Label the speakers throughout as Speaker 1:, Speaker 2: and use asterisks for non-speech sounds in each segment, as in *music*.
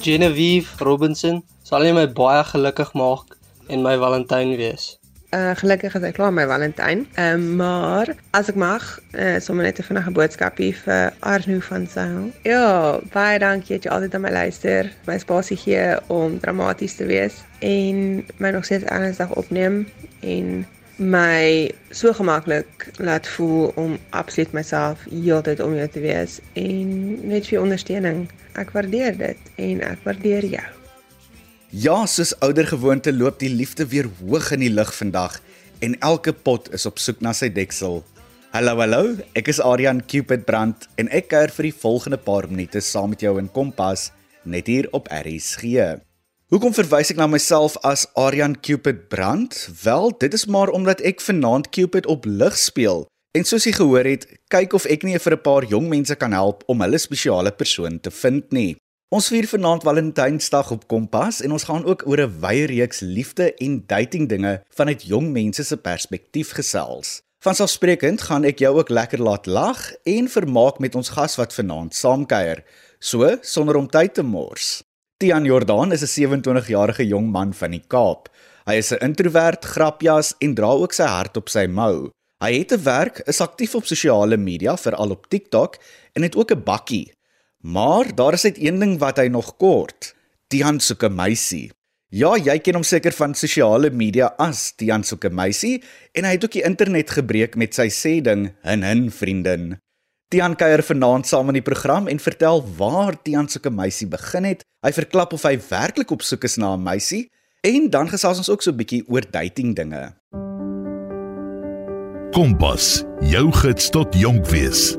Speaker 1: Genevieve Robinson sal my baie gelukkig maak en my Valentyn wees.
Speaker 2: Uh gelukkig is ek klaar met Valentyn. Ehm uh, maar as ek mag, uh, sommer net 'n vinnige boodskapie vir Arno van Sail. Ja, baie dankie dat jy altyd aan my luister. My spasie gee om dramaties te wees en my nog steeds ernstig opneem en my so gemaklik laat voel om absoluut myself heeltyd om jou te wees en net vir ondersteuning. Ek waardeer dit en ek waardeer jou.
Speaker 3: Ja, soos ouer gewoonte loop die liefde weer hoog in die lug vandag en elke pot is op soek na sy deksel. Hallo hallo, ek is Adrian Cupid Brand en ek kuier vir die volgende paar minute saam met jou in Kompas net hier op RSG. Hoekom verwys ek na myself as Adrian Cupid Brand? Wel, dit is maar omdat ek vanaand Cupid op lig speel. En soos jy gehoor het, kyk of ek nie vir 'n paar jong mense kan help om hulle spesiale persoon te vind nie. Ons vier vanaand Valentynsdag op Kompas en ons gaan ook oor 'n wye reeks liefde en dating dinge vanuit jong mense se perspektief gesels. Vanselfsprekend gaan ek jou ook lekker laat lag en vermaak met ons gas wat vanaand saamkuier. So, sonder om tyd te mors. Tian Jordan is 'n 27-jarige jong man van die Kaap. Hy is 'n introwert, grapjas en dra ook sy hart op sy mou. Hy het 'n werk, is aktief op sosiale media, veral op TikTok en het ook 'n bakkie. Maar daar is net een ding wat hy nog kort. Tian soek 'n meisie. Ja, jy ken hom seker van sosiale media as Tian soek 'n meisie en hy het ook die internet gebreek met sy sê ding hin hin vriendin. Tian kuier vanaand saam in die program en vertel waar Tian soek 'n meisie begin het. Hy verklap of hy werklik op soek is na 'n meisie en dan gesels ons ook so 'n bietjie oor dating dinge.
Speaker 4: Kompas, jou gids tot jonk wees.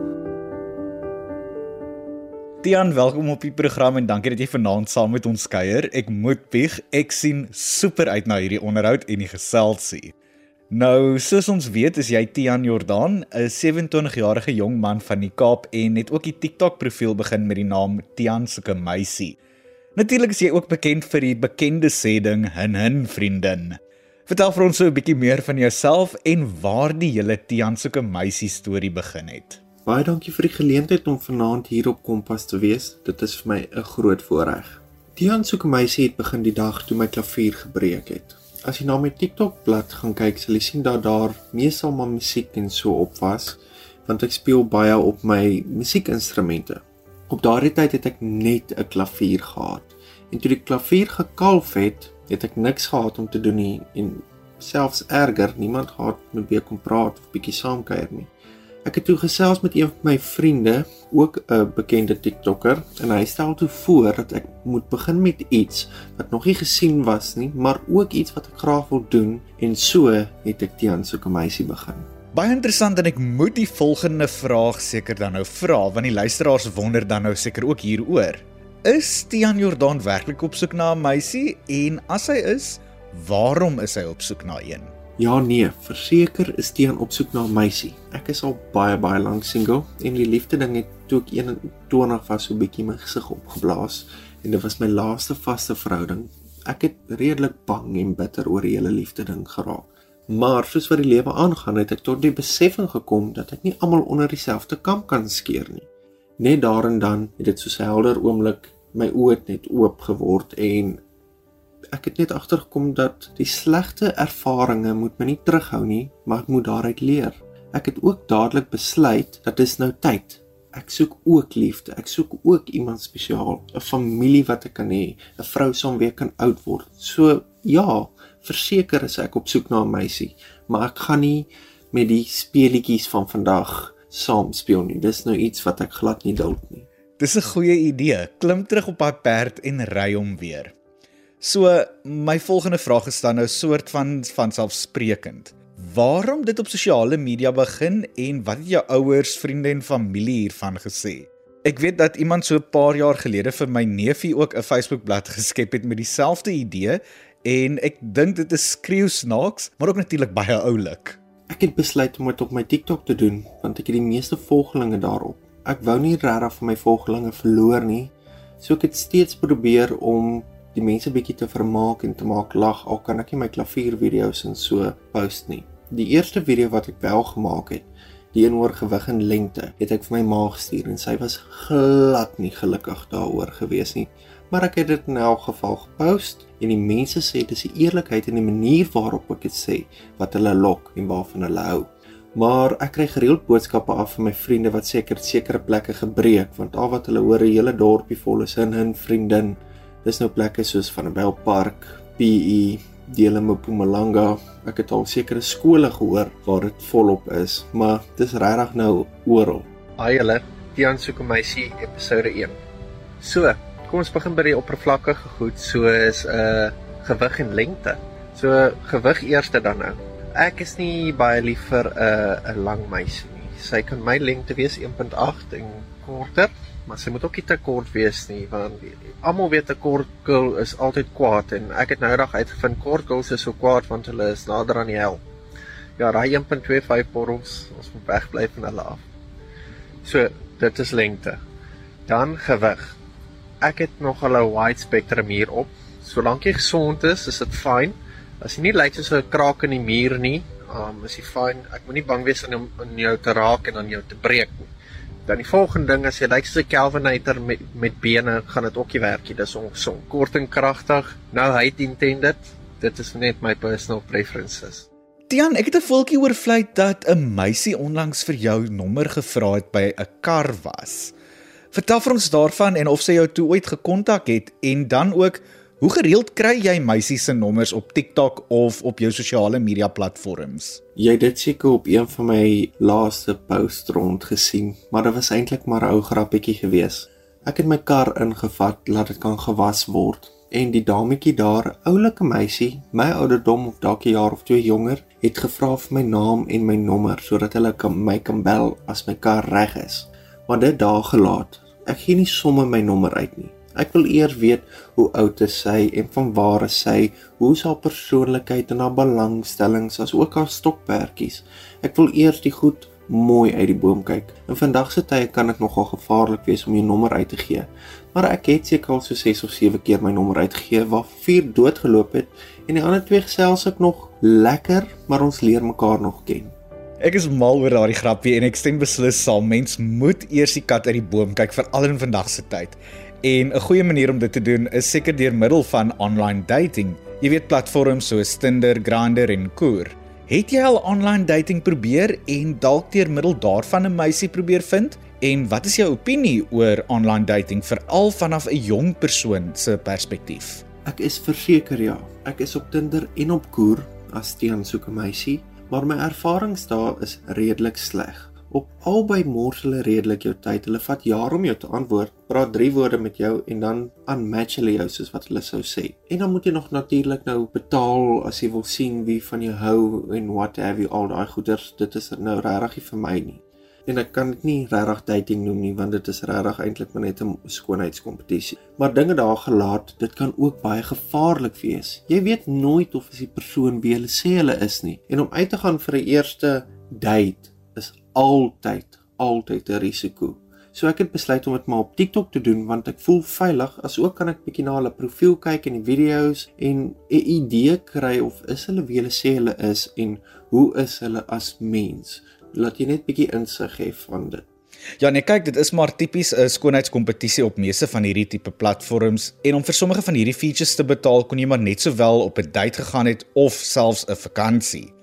Speaker 3: Tian, welkom op die program en dankie dat jy vanaand saam met ons kuier. Ek moet bieg, ek sien super uit na hierdie onderhoud en die geselsie. Nou, soos ons weet, is jy Tian Jordan, 'n 27-jarige jong man van die Kaap en het ook die TikTok profiel begin met die naam Tian soeke meisie. Natuurlik is jy ook bekend vir die bekende sê ding hin hin vriendin. Vertel vir ons so 'n bietjie meer van jouself en waar die hele Tian soeke meisie storie begin het.
Speaker 5: Baie dankie vir die geleentheid om vanaand hier op Kompas te wees. Dit is vir my 'n groot voorreg. Tian soek my sê het begin die dag toe my klavier gebreek het. As jy na my TikTok bladsy gaan kyk, sal jy sien dat daar meestal maar musiek en so op was, want ek speel baie op my musiekinstrumente. Op daardie tyd het ek net 'n klavier gehad. En toe die klavier gekalf het, het ek niks gehad om te doen nie en selfs erger, niemand gehad met wie ek kon praat of bietjie saamkuier nie. Ek het toe gesels met een van my vriende, ook 'n bekende TikToker, en hy stel toe voor dat ek moet begin met iets wat nog nie gesien was nie, maar ook iets wat ek graag wil doen en so het ek Tian soek 'n meisie begin.
Speaker 3: Baie interessant en ek moet die volgende vraag seker dan nou vra want die luisteraars wonder dan nou seker ook hieroor. Is Tian Jordan werklik op soek na 'n meisie en as hy is, waarom is hy op soek na een?
Speaker 5: Ja nee, verseker is Tian op soek na 'n meisie. Ek is al baie baie lank single en die liefde ding het toe ek 21 was so bietjie my gesig opgeblaas en dit was my laaste vaste verhouding. Ek het redelik bang en bitter oor die hele liefde ding geraak. Maar soos wat die lewe aangaan, het ek tot die besefing gekom dat ek nie almal onder dieselfde kam kan skeer nie. Net daar en dan het dit so 'n helder oomblik my oë net oop geword en ek het net agtergekom dat die slegte ervarings moet my nie terughou nie, maar ek moet daaruit leer. Ek het ook dadelik besluit dat dit nou tyd. Ek soek ook liefde. Ek soek ook iemand spesiaal, 'n familie wat ek kan hê, 'n vrou saam wie ek kan oud word. So ja, verseker is ek op soek na 'n meisie, maar ek gaan nie met die speletjies van vandag saam speel nie. Dis nou iets wat ek glad nie duld nie.
Speaker 3: Dis 'n goeie idee. Klim terug op daai perd en ry hom weer. So my volgende vraag is dan nou soort van van selfsprekend. Waarom dit op sosiale media begin en wat het jou ouers, vriende en familie hiervan gesê? Ek weet dat iemand so 'n paar jaar gelede vir my neefie ook 'n Facebookblad *laughs* geskep het met dieselfde idee en ek dink dit is skreeu snaaks, maar ook natuurlik baie oulik.
Speaker 5: Ek het besluit om dit op my TikTok te doen want ek het die meeste volgelinge daarop. Ek wou nie regtig vir my volgelinge verloor nie. So ek het steeds probeer om die mense bietjie te vermaak en te maak lag al kan ek nie my klaviervideo's en so post nie. Die eerste video wat ek wel gemaak het, die een oor gewig en lengte, het ek vir my ma gestuur en sy was glad nie gelukkig daaroor gewees nie. Maar ek het dit in elk geval gepost en die mense sê dis die eerlikheid en die manier waarop ek dit sê wat hulle lok en waarvan hulle hou. Maar ek kry gereeld boodskappe af van my vriende wat seker sekere plekke gebreek want al wat hulle hoor 'n hele dorpie vol is in 'n vriendin. Dis nou plekke soos Vanderbijl Park, PE, dele in Mpumalanga. Ek het al sekere skole gehoor waar dit volop is, maar dis regtig nou oral. Haai julle, Tian soek 'n meisie episode 1. So, kom ons begin by die oppervlakkige goed soos 'n uh, gewig en lengte. So gewig eerste dan nou. Ek is nie baie lief vir 'n uh, 'n lang meisie nie. Sy kan my lengte wees 1.8 en korter, maar sy moet ook nie te kort wees nie want almal weet 'n kort girl is altyd kwaad en ek het nou eendag uitgevind kort girls is so kwaad want hulle is nader aan die hel. Ja, daai 1.25 borrels, ons moet wegbly van hulle af. So, dit is lengte. Dan gewig. Ek het nog 'n wide spectrum hier op. Solank jy gesond is, is dit fyn. As jy nie lyk soos 'n kraak in die muur nie, um, is jy fyn. Ek moenie bang wees om aan jou te raak en aan jou te breek nie. Dan die volgende ding as jy lyk soos 'n Kelvinator met met bene, gaan dit ook nie werk nie. Dis ongesond. Kort en kragtig. Nou hy intended. Dit is net my personal preferences.
Speaker 3: Tian, ek het 'n voeltjie oor vlei dat 'n meisie onlangs vir jou nommer gevra het by 'n kar was. Vertel vir ons daarvan en of sy jou toe ooit gekontak het en dan ook hoe gereeld kry jy meisies se nommers op TikTok of op jou sosiale media platforms?
Speaker 5: Jy het dit seker op een van my laaste posts rond gesien, maar dit was eintlik maar 'n ou grappietjie gewees. Ek het my kar ingevat laat dit kan gewas word en die dametjie daar, oulike meisie, my ouderdom of dalk 'n jaar of twee jonger, het gevra vir my naam en my nommer sodat hulle kan my kan bel as my kar reg is. Maar dit daar gelaat. Ek gee nie sommer my nommer uit nie. Ek wil eers weet hoe oud is sy en van waar is sy, hoe is haar persoonlikheid en haar belangstellings as ook haar stokperdjies. Ek wil eers die goed mooi uit die boom kyk. In vandag se tye kan dit nogal gevaarlik wees om jou nommer uit te gee. Maar ek het seker al so 6 of 7 keer my nommer uitgegee waar vier doodgeloop het en die ander twee gesels ek nog lekker, maar ons leer mekaar nog ken.
Speaker 3: Ek is mal oor daardie grappie en ek stem beslis saam. Mens moet eers die kat uit die boom kyk vir al in vandag se tyd. En 'n goeie manier om dit te doen is seker deur middel van online dating. Jy weet platforms soos Tinder, Grindr en Coor. Het jy al online dating probeer en dalk deur middel daarvan 'n meisie probeer vind? En wat is jou opinie oor online dating veral vanaf 'n jong persoon se perspektief?
Speaker 5: Ek is verseker ja. Ek is op Tinder en op Coor as teen soek 'n meisie, maar my ervarings daar is redelik sleg. Op albei mors hulle redelik jou tyd. Hulle vat jare om jou te antwoord. Praat 3 woorde met jou en dan unmatch hulle jou soos wat hulle sou sê. En dan moet jy nog natuurlik nou betaal as jy wil sien wie van jou hou en what have you al daai goeders. Dit is nou regtig nie vir my nie. En ek kan dit nie regtig dating noem nie want dit is regtig eintlik maar net 'n skoonheidskompetisie. Maar dinge daar gelaat, dit kan ook baie gevaarlik wees. Jy weet nooit of as die persoon wie hulle sê hulle is nie. En om uit te gaan vir 'n eerste date is altyd altyd 'n risiko. So ek het besluit om dit maar op TikTok te doen want ek voel veilig as ook kan ek bietjie na hulle profiel kyk en die video's en 'n idee kry of is hulle wie hulle sê hulle is en hoe is hulle as mens. Laat jy net bietjie insig hê van dit.
Speaker 3: Ja, nee, kyk, dit is maar tipies 'n skoonheidskompetisie op meeste van hierdie tipe platforms en om vir sommige van hierdie features te betaal, kon jy maar net sowel op 'n date gegaan het of selfs 'n vakansie.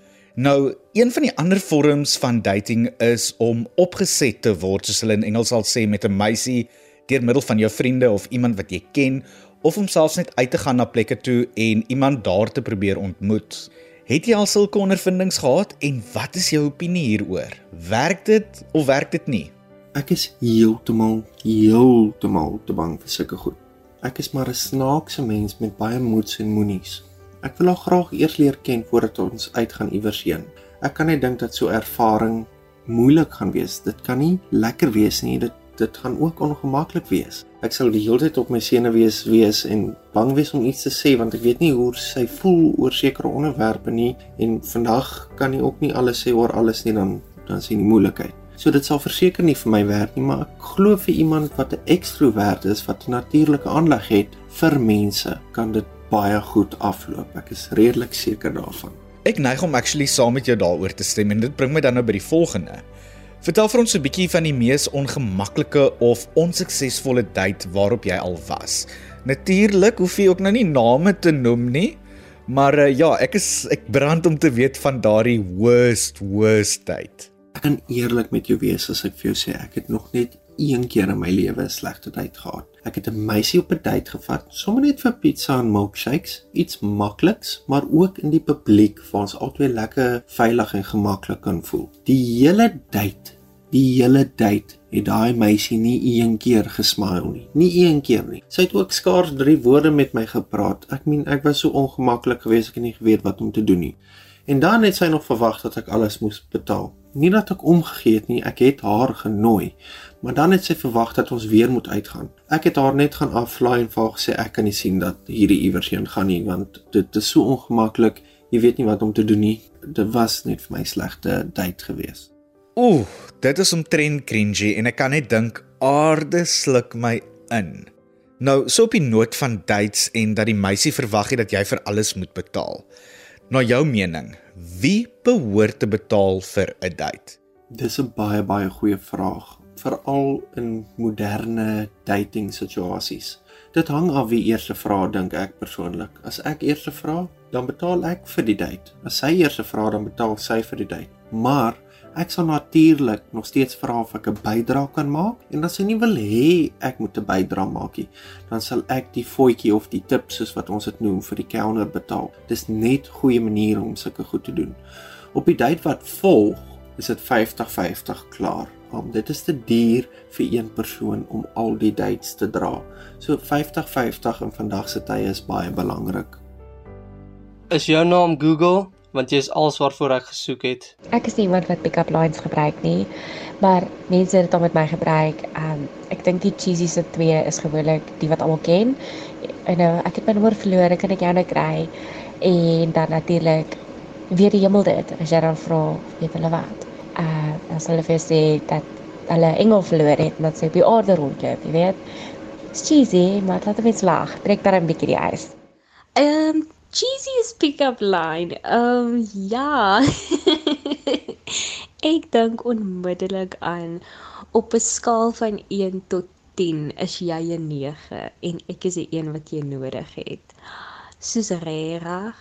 Speaker 3: Nou, een van die ander vorms van dating is om opgeset te word, soos hulle in Engels sal sê met 'n meisie deur middel van jou vriende of iemand wat jy ken of om selfs net uit te gaan na plekke toe en iemand daar te probeer ontmoet. Het jy al sulke ondervindings gehad en wat is jou opinie hieroor? Werk dit of werk dit nie?
Speaker 5: Ek is heeltemal heeltemal te bang vir sulke goed. Ek is maar 'n snaakse mens met baie moeds en moenies. Ek wil haar graag eers leer ken voordat ons uitgaan iewers heen. Ek kan net dink dat so ervaring moeilik gaan wees. Dit kan nie lekker wees nie. Dit dit gaan ook ongemaklik wees. Ek sal die hele tyd op my senuwees wees en bang wees om iets te sê want ek weet nie hoe sy voel oor sekere onderwerpe nie en vandag kan nie ook nie alles sê oor alles nie dan dan sien die moeilikheid. So dit sal verseker nie vir my werk nie, maar ek glo vir iemand wat 'n ekstrovert is, wat 'n natuurlike aanleg het vir mense, kan dit baie goed afloop. Ek is redelik seker daarvan.
Speaker 3: Ek neig om actually saam met jou daaroor te stem en dit bring my dan nou by die volgende. Vertel vir ons 'n bietjie van die mees ongemaklike of onsuksesvolle date waarop jy al was. Natuurlik hoef jy ook nou nie name te noem nie, maar uh, ja, ek is ek brand om te weet van daardie worst worst date.
Speaker 5: Ek kan eerlik met jou wees as ek vir jou sê ek het nog net een keer in my lewe 'n slegte date gehad. Ek het 'n meisie op 'n date gevat, sommer net vir pizza en milkshakes, iets makliks, maar ook in die publiek waar ons albei lekker veilig en gemaklik kan voel. Die hele date, die hele date het daai meisie nie een keer gesmile nie, nie een keer nie. Sy het ook skaars 3 woorde met my gepraat. Ek meen, ek was so ongemaklik geweest ek het nie geweet wat om te doen nie. En dan het sy nog verwag dat ek alles moes betaal. Nie dat ek omgegee het nie, ek het haar genooi. Maar dan het sy verwag dat ons weer moet uitgaan. Ek het haar net gaan aflaai en vir haar gesê ek kan nie sien dat hierdie iewers heen gaan nie want dit is so ongemaklik. Jy weet nie wat om te doen nie. Dit was net vir my slegte date geweest.
Speaker 3: Ooh, dit is omtrent cringy en ek kan net dink aarde sluk my in. Nou, so op die noot van dates en dat die meisie verwag het dat jy vir alles moet betaal. Na jou mening, wie behoort te betaal vir 'n date?
Speaker 5: Dis 'n baie baie goeie vraag, veral in moderne dating situasies. Dit hang af wie eers vra dink ek persoonlik. As ek eers vra, dan betaal ek vir die date. As sy eers vra, dan betaal sy vir die date. Maar ek sal natuurlik nog steeds vra of ek 'n bydrae kan maak en as sy nie wil hê ek moet 'n bydrae maak nie, dan sal ek die voetjie of die tip soos wat ons dit noem vir die kelner betaal. Dis net goeie maniere om sulke goed te doen. Op die date wat volg, is dit 50-50 klaar. Um, dit is te duur vir een persoon om al die dates te dra. So 50-50 in vandag se tye is baie belangrik.
Speaker 1: Is jou naam Google? Want jy is alles waarvoor ek gesoek het.
Speaker 6: Ek is nie iemand wat pick-up lines gebruik nie, maar mense het dit al met my gebruik. Um ek dink die cheesy se twee is gewoonlik die wat almal ken. En nou ek het my nommer verloor, kan ek jou nou kry? En dan natuurlik weer die hemel dit as jy dan vra weet hulle wat. Uh sal hulle vir sê dat hulle engel verloor het en dat sy op die aarde rondloop, jy weet. It's cheesy, maar laat dit slag. Trek daar 'n bietjie die ys.
Speaker 7: Ehm um, cheesiest pick-up line. Ehm um, ja. *laughs* ek dink onmiddellik aan op 'n skaal van 1 tot 10 is jy 'n 9 en ek is die een wat jy nodig het. Soos regtig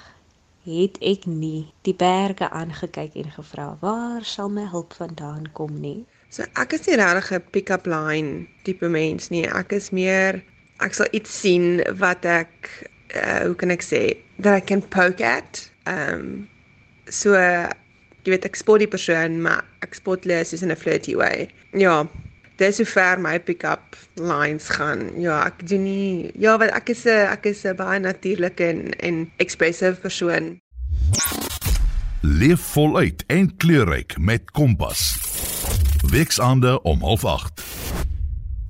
Speaker 7: het ek nie die berge aangekyk en gevra waar sal my hulp vandaan kom nie.
Speaker 2: So ek is nie regtig 'n pick-up line tipe mens nie. Ek is meer ek sal iets sien wat ek uh, hoe kan ek sê that I can poke at. Ehm um, so jy weet ek spot die persoon maar ek spot hulle soos in 'n flirty way. Ja, dis hoe ver my pick-up lines gaan. Ja, ek doen nie ja, want ek is 'n ek is 'n baie natuurlike en en expressive persoon.
Speaker 4: Leef voluit en kleurryk met Kompas. Weksaande om 08:30.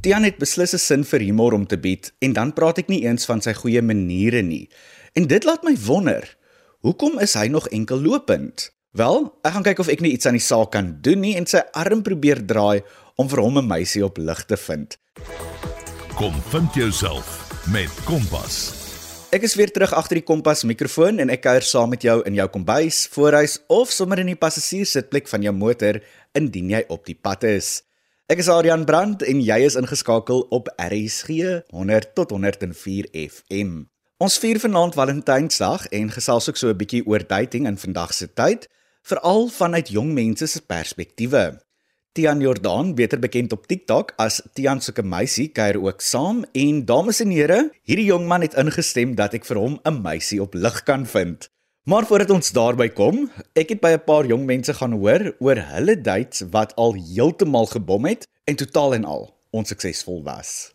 Speaker 3: Tian het beslis 'n sin vir humor om te bied en dan praat ek nie eens van sy goeie maniere nie. En dit laat my wonder, hoekom is hy nog enkel lopend? Wel, ek gaan kyk of ek nie iets aan die saak kan doen nie en sy arm probeer draai om vir hom 'n meisie op lig te vind.
Speaker 4: Kom vind jouself met Kompas.
Speaker 3: Ek is weer terug agter die kompas mikrofoon en ek kuier saam met jou in jou kombuis, voorhuis of sommer in die passasierssitplek van jou motor indien jy op die pad is. Ek is Adrian Brandt en jy is ingeskakel op RSG 100 tot 104 FM. Ons vier vanaand Valentynsdag en gesels ook so 'n bietjie oor dating in vandag se tyd, veral vanuit jong mense se perspektiewe. Tian Jordan, beter bekend op TikTok as Tian soeke meisie, kuier ook saam en dames en here, hierdie jong man het ingestem dat ek vir hom 'n meisie op lig kan vind. Maar voordat ons daarby kom, ek het by 'n paar jong mense gaan hoor oor hulle dates wat al heeltemal gebom het en totaal en al onsuksesvol was.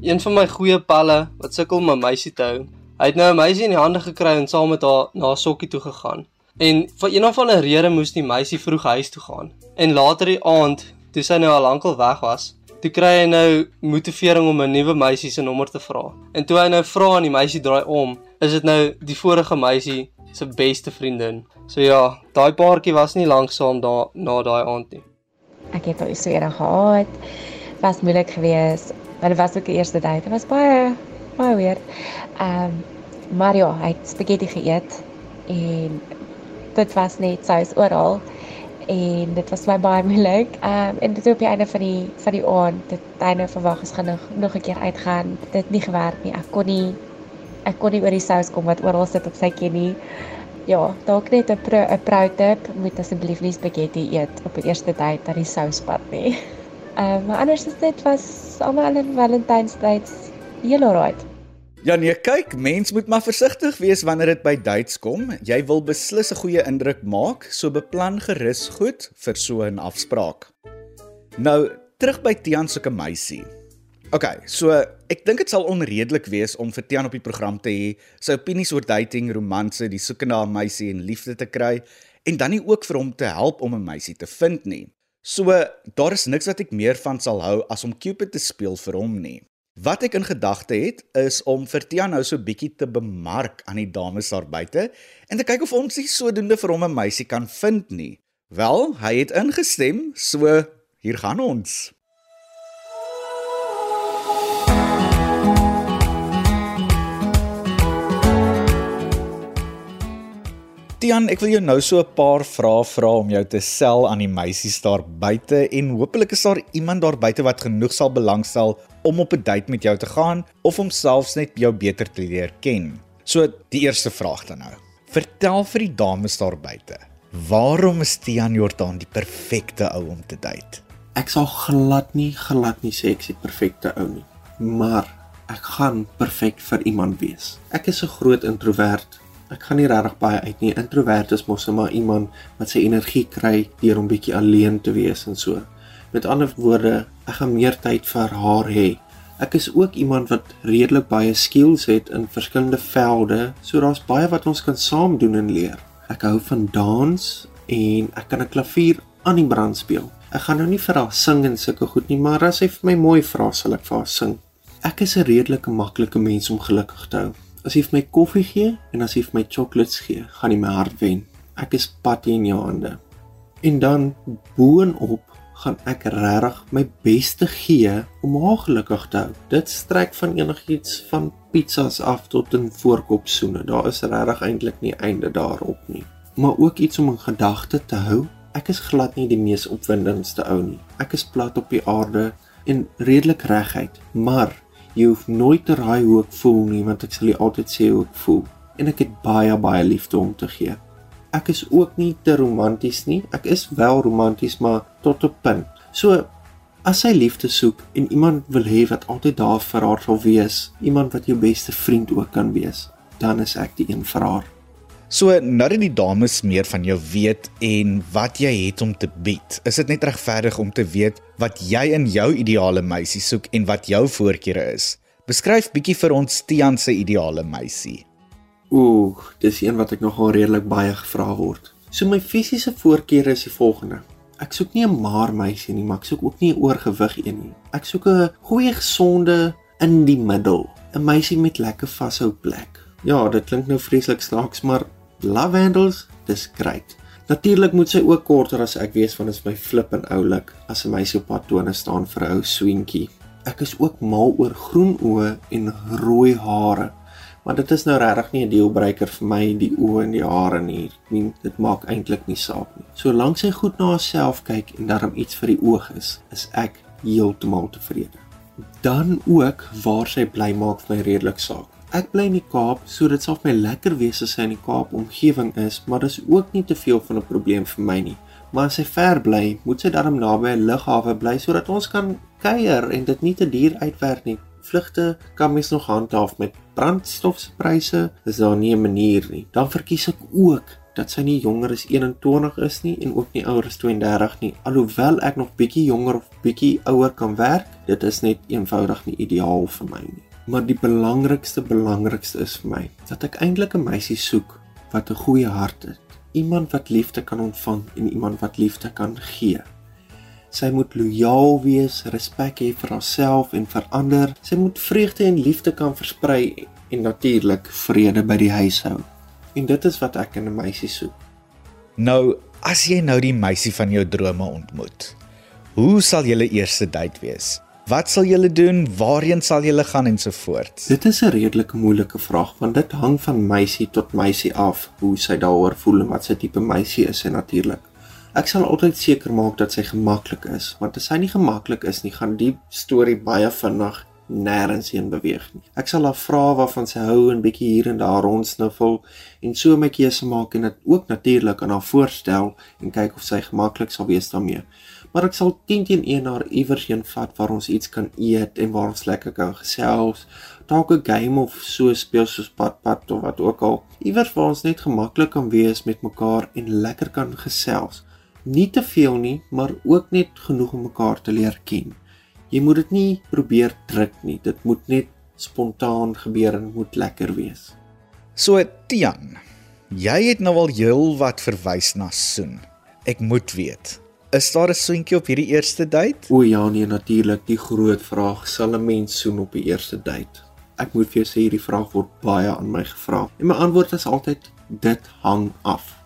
Speaker 1: Een van my goeie palle wat sukkel om 'n meisie te hou. Hy het nou 'n meisie in die hande gekry en saam met haar na 'n sokkie toe gegaan. En vir een of ander rede moes die meisie vroeg huis toe gaan. En later die aand, toe sy nou al lankal weg was, toe kry hy nou motivering om 'n nuwe meisie se nommer te vra. En toe hy nou vra en die meisie draai om, is dit nou die vorige meisie se beste vriendin. So ja, daai paartjie was nie lank saam daar na daai aand nie.
Speaker 6: Ek het so eendag gehad. Was moeilik geweest. Dit was ook die eerste date. Dit was baie baie weird. Ehm um, maar ja, hy het spaghetti geëet en dit was net sous oral en dit was my baie moeilik. Ehm um, en dit op die einde van die van die aand, dit einde verwag is gaan nog, nog 'n keer uitgaan. Dit het nie gewerk nie. Ek kon nie ek kon nie oor die sous kom wat oral sit op sy ken nie. Ja, dalk net 'n 'n pro tip, moet asseblief nie spaghetti eet op die eerste tyd dat die souspad nie. *laughs* Ehm uh, maar anders is dit was almal in Valentynsdag heel alright.
Speaker 3: Ja nee, kyk, mens moet maar versigtig wees wanneer dit by dates kom. Jy wil beslis 'n goeie indruk maak, so beplan gerus goed vir so 'n afspraak. Nou, terug by Tian se meisie. OK, so ek dink dit sal onredelik wees om vir Tian op die program te hê sy opinies oor dating, romanse, die soeke na 'n meisie en liefde te kry en dan nie ook vir hom te help om 'n meisie te vind nie. So daar is niks wat ek meer van sal hou as om Cupid te speel vir hom nie. Wat ek in gedagte het is om vir Tia nou so bietjie te bemark aan die dames daar buite en te kyk of ons nie sodoende vir hom 'n meisie kan vind nie. Wel, hy het ingestem, so hier gaan ons. Tian, ek wil jou nou so 'n paar vrae vra om jou te sel aan die meisies daar buite en hopelik is daar iemand daar buite wat genoeg sal belangstel om op 'n date met jou te gaan of om selfs net jou beter te leer ken. So die eerste vraag dan nou. Vertel vir die dames daar buite, waarom is Tian Jordan die perfekte ou om te date?
Speaker 5: Ek sal glad nie glad nie sê ek is die perfekte ou nie, maar ek gaan perfek vir iemand wees. Ek is 'n groot introvert ek gaan nie regtig baie uit nie. Introvert is mos maar iemand wat sy energie kry deur om bietjie alleen te wees en so. Met ander woorde, ek gaan meer tyd vir haar hê. Ek is ook iemand wat redelik baie skills het in verskillende velde, so daar's baie wat ons kan saam doen en leer. Ek hou van dans en ek kan 'n klavier aan die brand speel. Ek gaan nou nie vir haar sing en sulke goed nie, maar as sy vir my mooi vra, sal ek vir haar sing. Ek is 'n redelike maklike mens om gelukkig te hou. As jy vir my koffie gee en as jy vir my chocolates gee, gaan jy my hart wen. Ek is patty in jou hande. En dan boonop gaan ek regtig my bes te gee om haar gelukkig te hou. Dit strek van enigiets van pizzas af tot 'n voorkopsoene. Daar is regtig eintlik nie einde daarop nie. Maar ook iets om in gedagte te hou. Ek is glad nie die mees opwindendste ou nie. Ek is plat op die aarde en redelik reguit, maar Jy hoef nooit te raai hoe ek voel nie, want ek sal jou altyd sê hoe ek voel. En ek het baie baie liefde om te gee. Ek is ook nie te romanties nie. Ek is wel romanties, maar tot 'n punt. So as sy liefde soek en iemand wil hê wat altyd daar vir haar sal wees, iemand wat jou beste vriend ook kan wees, dan is ek die een vir haar.
Speaker 3: So nou dat die dames meer van jou weet en wat jy het om te bied, is dit net regverdig om te weet wat jy in jou ideale meisie soek en wat jou voorkeure is. Beskryf bietjie vir ons Tian se ideale meisie.
Speaker 5: Ooh, dis een wat ek nogal redelik baie gevra word. So my fisiese voorkeure is die volgende. Ek soek nie 'n maar meisie nie, maar ek soek ook nie 'n oorgewig een nie. Ek soek 'n goeie gesonde in die middel, 'n meisie met lekker vashou plek. Ja, dit klink nou vreeslik snaaks, maar lavendels, dis great. Natuurlik moet sy ook korter as ek wees want dit is my flip en oulik as 'n meisie op haar tone staan vir 'n ou swinkie. Ek is ook mal oor groen oë en rooi hare. Maar dit is nou regtig nie 'n deelbreker vir my die oë en die hare nie. Nie dit maak eintlik nie saak nie. Solank sy goed na haarself kyk en daarom iets vir die oog is, is ek heeltemal tevrede. Dan ook waar sy bly maak vir my redelik saak. Ek bly in die Kaap, so dit sal my lekker wees as sy in die Kaap omgewing is, maar dis ook nie te veel van 'n probleem vir my nie. Maar as sy ver bly, moet sy darm naby 'n lughawe bly sodat ons kan kuier en dit nie te duur uitwerk nie. Vlugte kan mens nog handhaaf met brandstofpryse, is daar nie 'n manier nie. Dan verkies ek ook dat sy nie jonger as 21 is nie en ook nie ouer as 32 nie. Alhoewel ek nog bietjie jonger of bietjie ouer kan werk, dit is net eenvoudig nie ideaal vir my nie. Maar die belangrikste belangrikste is vir my dat ek eintlik 'n meisie soek wat 'n goeie hart het. Iemand wat liefde kan ontvang en iemand wat liefde kan gee. Sy moet lojaal wees, respek hê vir haarself en vir ander. Sy moet vreugde en liefde kan versprei en natuurlik vrede by die huis hou. En dit is wat ek in 'n meisie soek.
Speaker 3: Nou, as jy nou die meisie van jou drome ontmoet, hoe sal julle eerste date wees? Wat sal julle doen? Waarheen sal julle gaan en so voort?
Speaker 5: Dit is 'n redelike moeilike vraag want dit hang van meisie tot meisie af hoe sy daaroor voel en wat sy tipe meisie is en natuurlik. Ek sal altyd seker maak dat sy gemaklik is, want as sy nie gemaklik is nie, gaan die storie baie vinnig nêrens heen beweeg nie. Ek sal haar vra waarvan sy hou en bietjie hier en daar rondsniffel en so my keuse maak en dit ook natuurlik aan haar voorstel en kyk of sy gemaklik sal wees daarmee. Maar ek sal 10 teen 1 haar iewers heen vat waar ons iets kan eet en waar ons lekker kan gesels, dalk 'n game of so speel soos padpad of wat ook al. Iewers waar ons net gemaklik kan wees met mekaar en lekker kan gesels. Nie te veel nie, maar ook net genoeg om mekaar te leer ken. Jy moet dit nie probeer druk nie. Dit moet net spontaan gebeur en moet lekker wees.
Speaker 3: So Tian, jy het nou al heel wat verwys na soen. Ek moet weet, is daar 'n soentjie op hierdie eerste date?
Speaker 5: O ja nee, natuurlik, die groot vraag, sal 'n mens soen op die eerste date? Ek moet vir jou sê hierdie vraag word baie aan my gevra. En my antwoord is altyd dit hang af.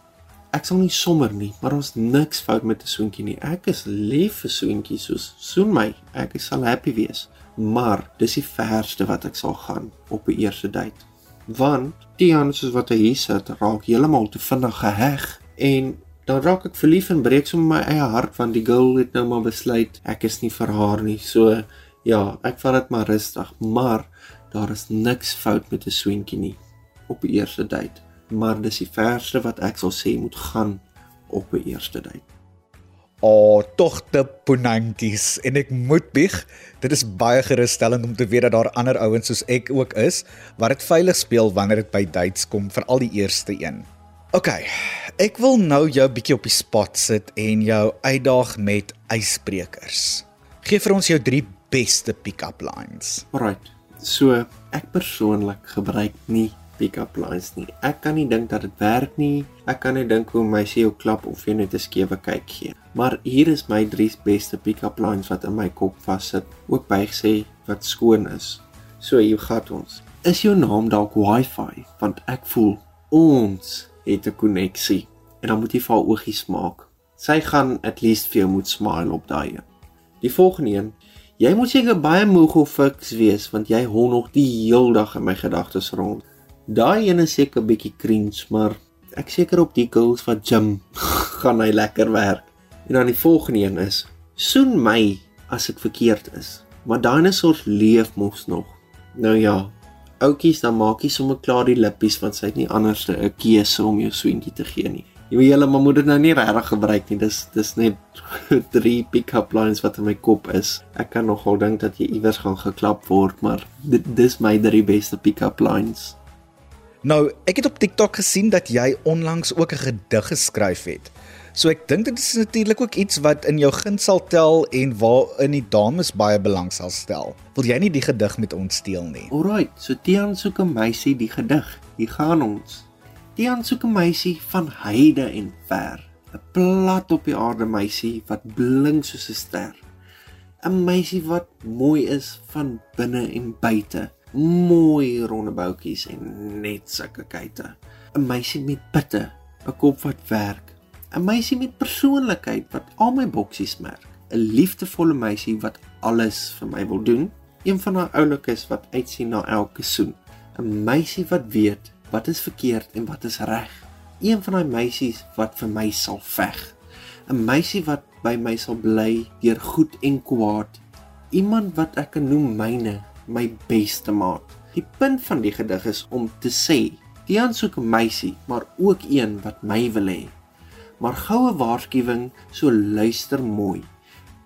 Speaker 5: Ek sal nie sommer nie, maar ons niks fout met 'n soentjie nie. Ek is lief vir soentjies soos soen my. Ek sal happy wees. Maar dis die verste wat ek sal gaan op 'n eerste date. Want Tian soos wat hy hier sit, raak heeltemal te vinnig geheg en dan raak ek verlief en breek sommer my eie hart want die girl het nou maar besluit ek is nie vir haar nie. So ja, ek vat dit maar rustig, maar daar is niks fout met 'n soentjie nie op 'n eerste date maar dis die verste wat ek sal sê moet gaan op 'n eerste date.
Speaker 3: O, oh, tog te ponantjies en ek moet bieg, dit is baie gerusstellend om te weet dat daar ander ouens soos ek ook is wat dit veilig speel wanneer dit by dates kom, veral die eerste een. OK, ek wil nou jou bietjie op die spot sit en jou uitdaag met ysbrekers. Geef vir ons jou 3 beste pick-up lines.
Speaker 5: Alright. So, ek persoonlik gebruik nie pick-up lines nie. Ek kan nie dink dat dit werk nie. Ek kan net dink hoe my sê jou klap of jy net 'n skewe kyk gee. Maar hier is my drie beste pick-up lines wat in my kop vassit, ook bygesê wat skoon is. So hier gaan ons. Is jou naam dalk Wi-Fi? Want ek voel ons het 'n koneksie. En dan moet jy vir haar oogies maak. Sy gaan at least vir jou moet smile op daai een. Die volgende een Jy moet seker baie moeg of fiks wees want jy hol nog die heel dag in my gedagtes rond. Daai een is seker bietjie cringe, maar ek seker op die girls wat gym *laughs* gaan hy lekker werk. En dan die volgende een is: Soen my as ek verkeerd is. Maar dinosaurs leef mos nog. Nou ja, oudjies dan maak jy sommer klaar die lippies want sy het nie anderste 'n keuse om jou soentjie te gee nie. Jy weet julle maar moet dit nou nie regtig gebruik nie. Dis dis net *laughs* drie pick-up lines wat in my kop is. Ek kan nogal dink dat jy iewers gaan geklap word, maar dit dis my drie beste pick-up lines.
Speaker 3: Nou, ek het op TikTok gesien dat jy onlangs ook 'n gedig geskryf het. So ek dink dit is natuurlik ook iets wat in jou guns sal tel en waarin die dames baie belang sal stel. Wil jy nie die gedig met ons deel nie?
Speaker 5: Alraight, so Tian soek 'n meisie die gedig. Hier gaan ons. Tian soek 'n meisie van heide en ver. 'n Plat op die aarde meisie wat blink soos 'n ster. 'n Meisie wat mooi is van binne en buite mooi ronde boutjies en net sulke kuite. 'n Meisie met pitte, 'n kop wat werk. 'n Meisie met persoonlikheid wat al my boksies merk. 'n Liefdevolle meisie wat alles vir my wil doen. Een van haar oulikes wat uitsien na elke soen. 'n Meisie wat weet wat is verkeerd en wat is reg. Een van daai meisies wat vir my sal veg. 'n Meisie wat by my sal bly deur goed en kwaad. Iemand wat ek kan noem myne my beste maat. Die punt van die gedig is om te sê, Tian soek 'n meisie, maar ook een wat my wil hê. Maar goue waarskuwing, so luister mooi.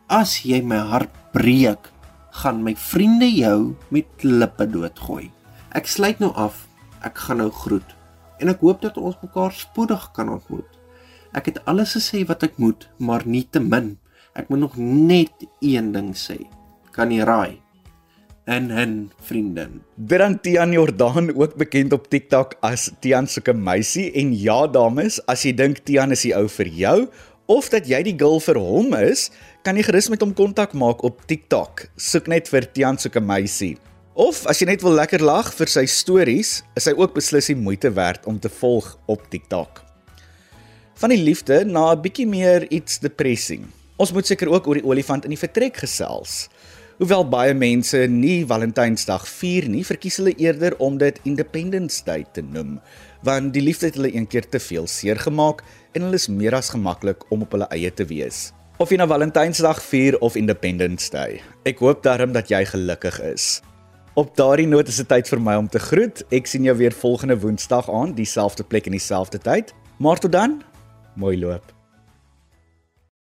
Speaker 5: As jy my hart breek, gaan my vriende jou met klippe doodgooi. Ek sluit nou af. Ek gaan nou groet. En ek hoop dat ons mekaar spoedig kan ontmoet. Ek het alles gesê wat ek moet, maar nie te min. Ek moet nog net een ding sê. Kan jy raai? En hen vriendin.
Speaker 3: Dan Tian Jordan ook bekend op TikTok as Tian soeke meisie en ja dames, as jy dink Tian is die ou vir jou of dat jy die girl vir hom is, kan jy gerus met hom kontak maak op TikTok. Soek net vir Tian soeke meisie. Of as jy net wil lekker lag vir sy stories, is hy ook beslis die moeite werd om te volg op TikTok. Van die liefde na 'n bietjie meer iets depressing. Ons moet seker ook oor die olifant in die vertrek gesels. Hoewel baie mense nie Valentynsdag vier nie, verkies hulle eerder om dit Independence Day te noem, want die liefde het hulle een keer te veel seer gemaak en hulle is meer as gemaklik om op hulle eie te wees. Of jy nou Valentynsdag vier of Independence Day. Ek hoop daarom dat jy gelukkig is. Op daardie noot is dit tyd vir my om te groet. Ek sien jou weer volgende Woensdag aan, dieselfde plek en dieselfde tyd. Maar tot dan, mooi loop.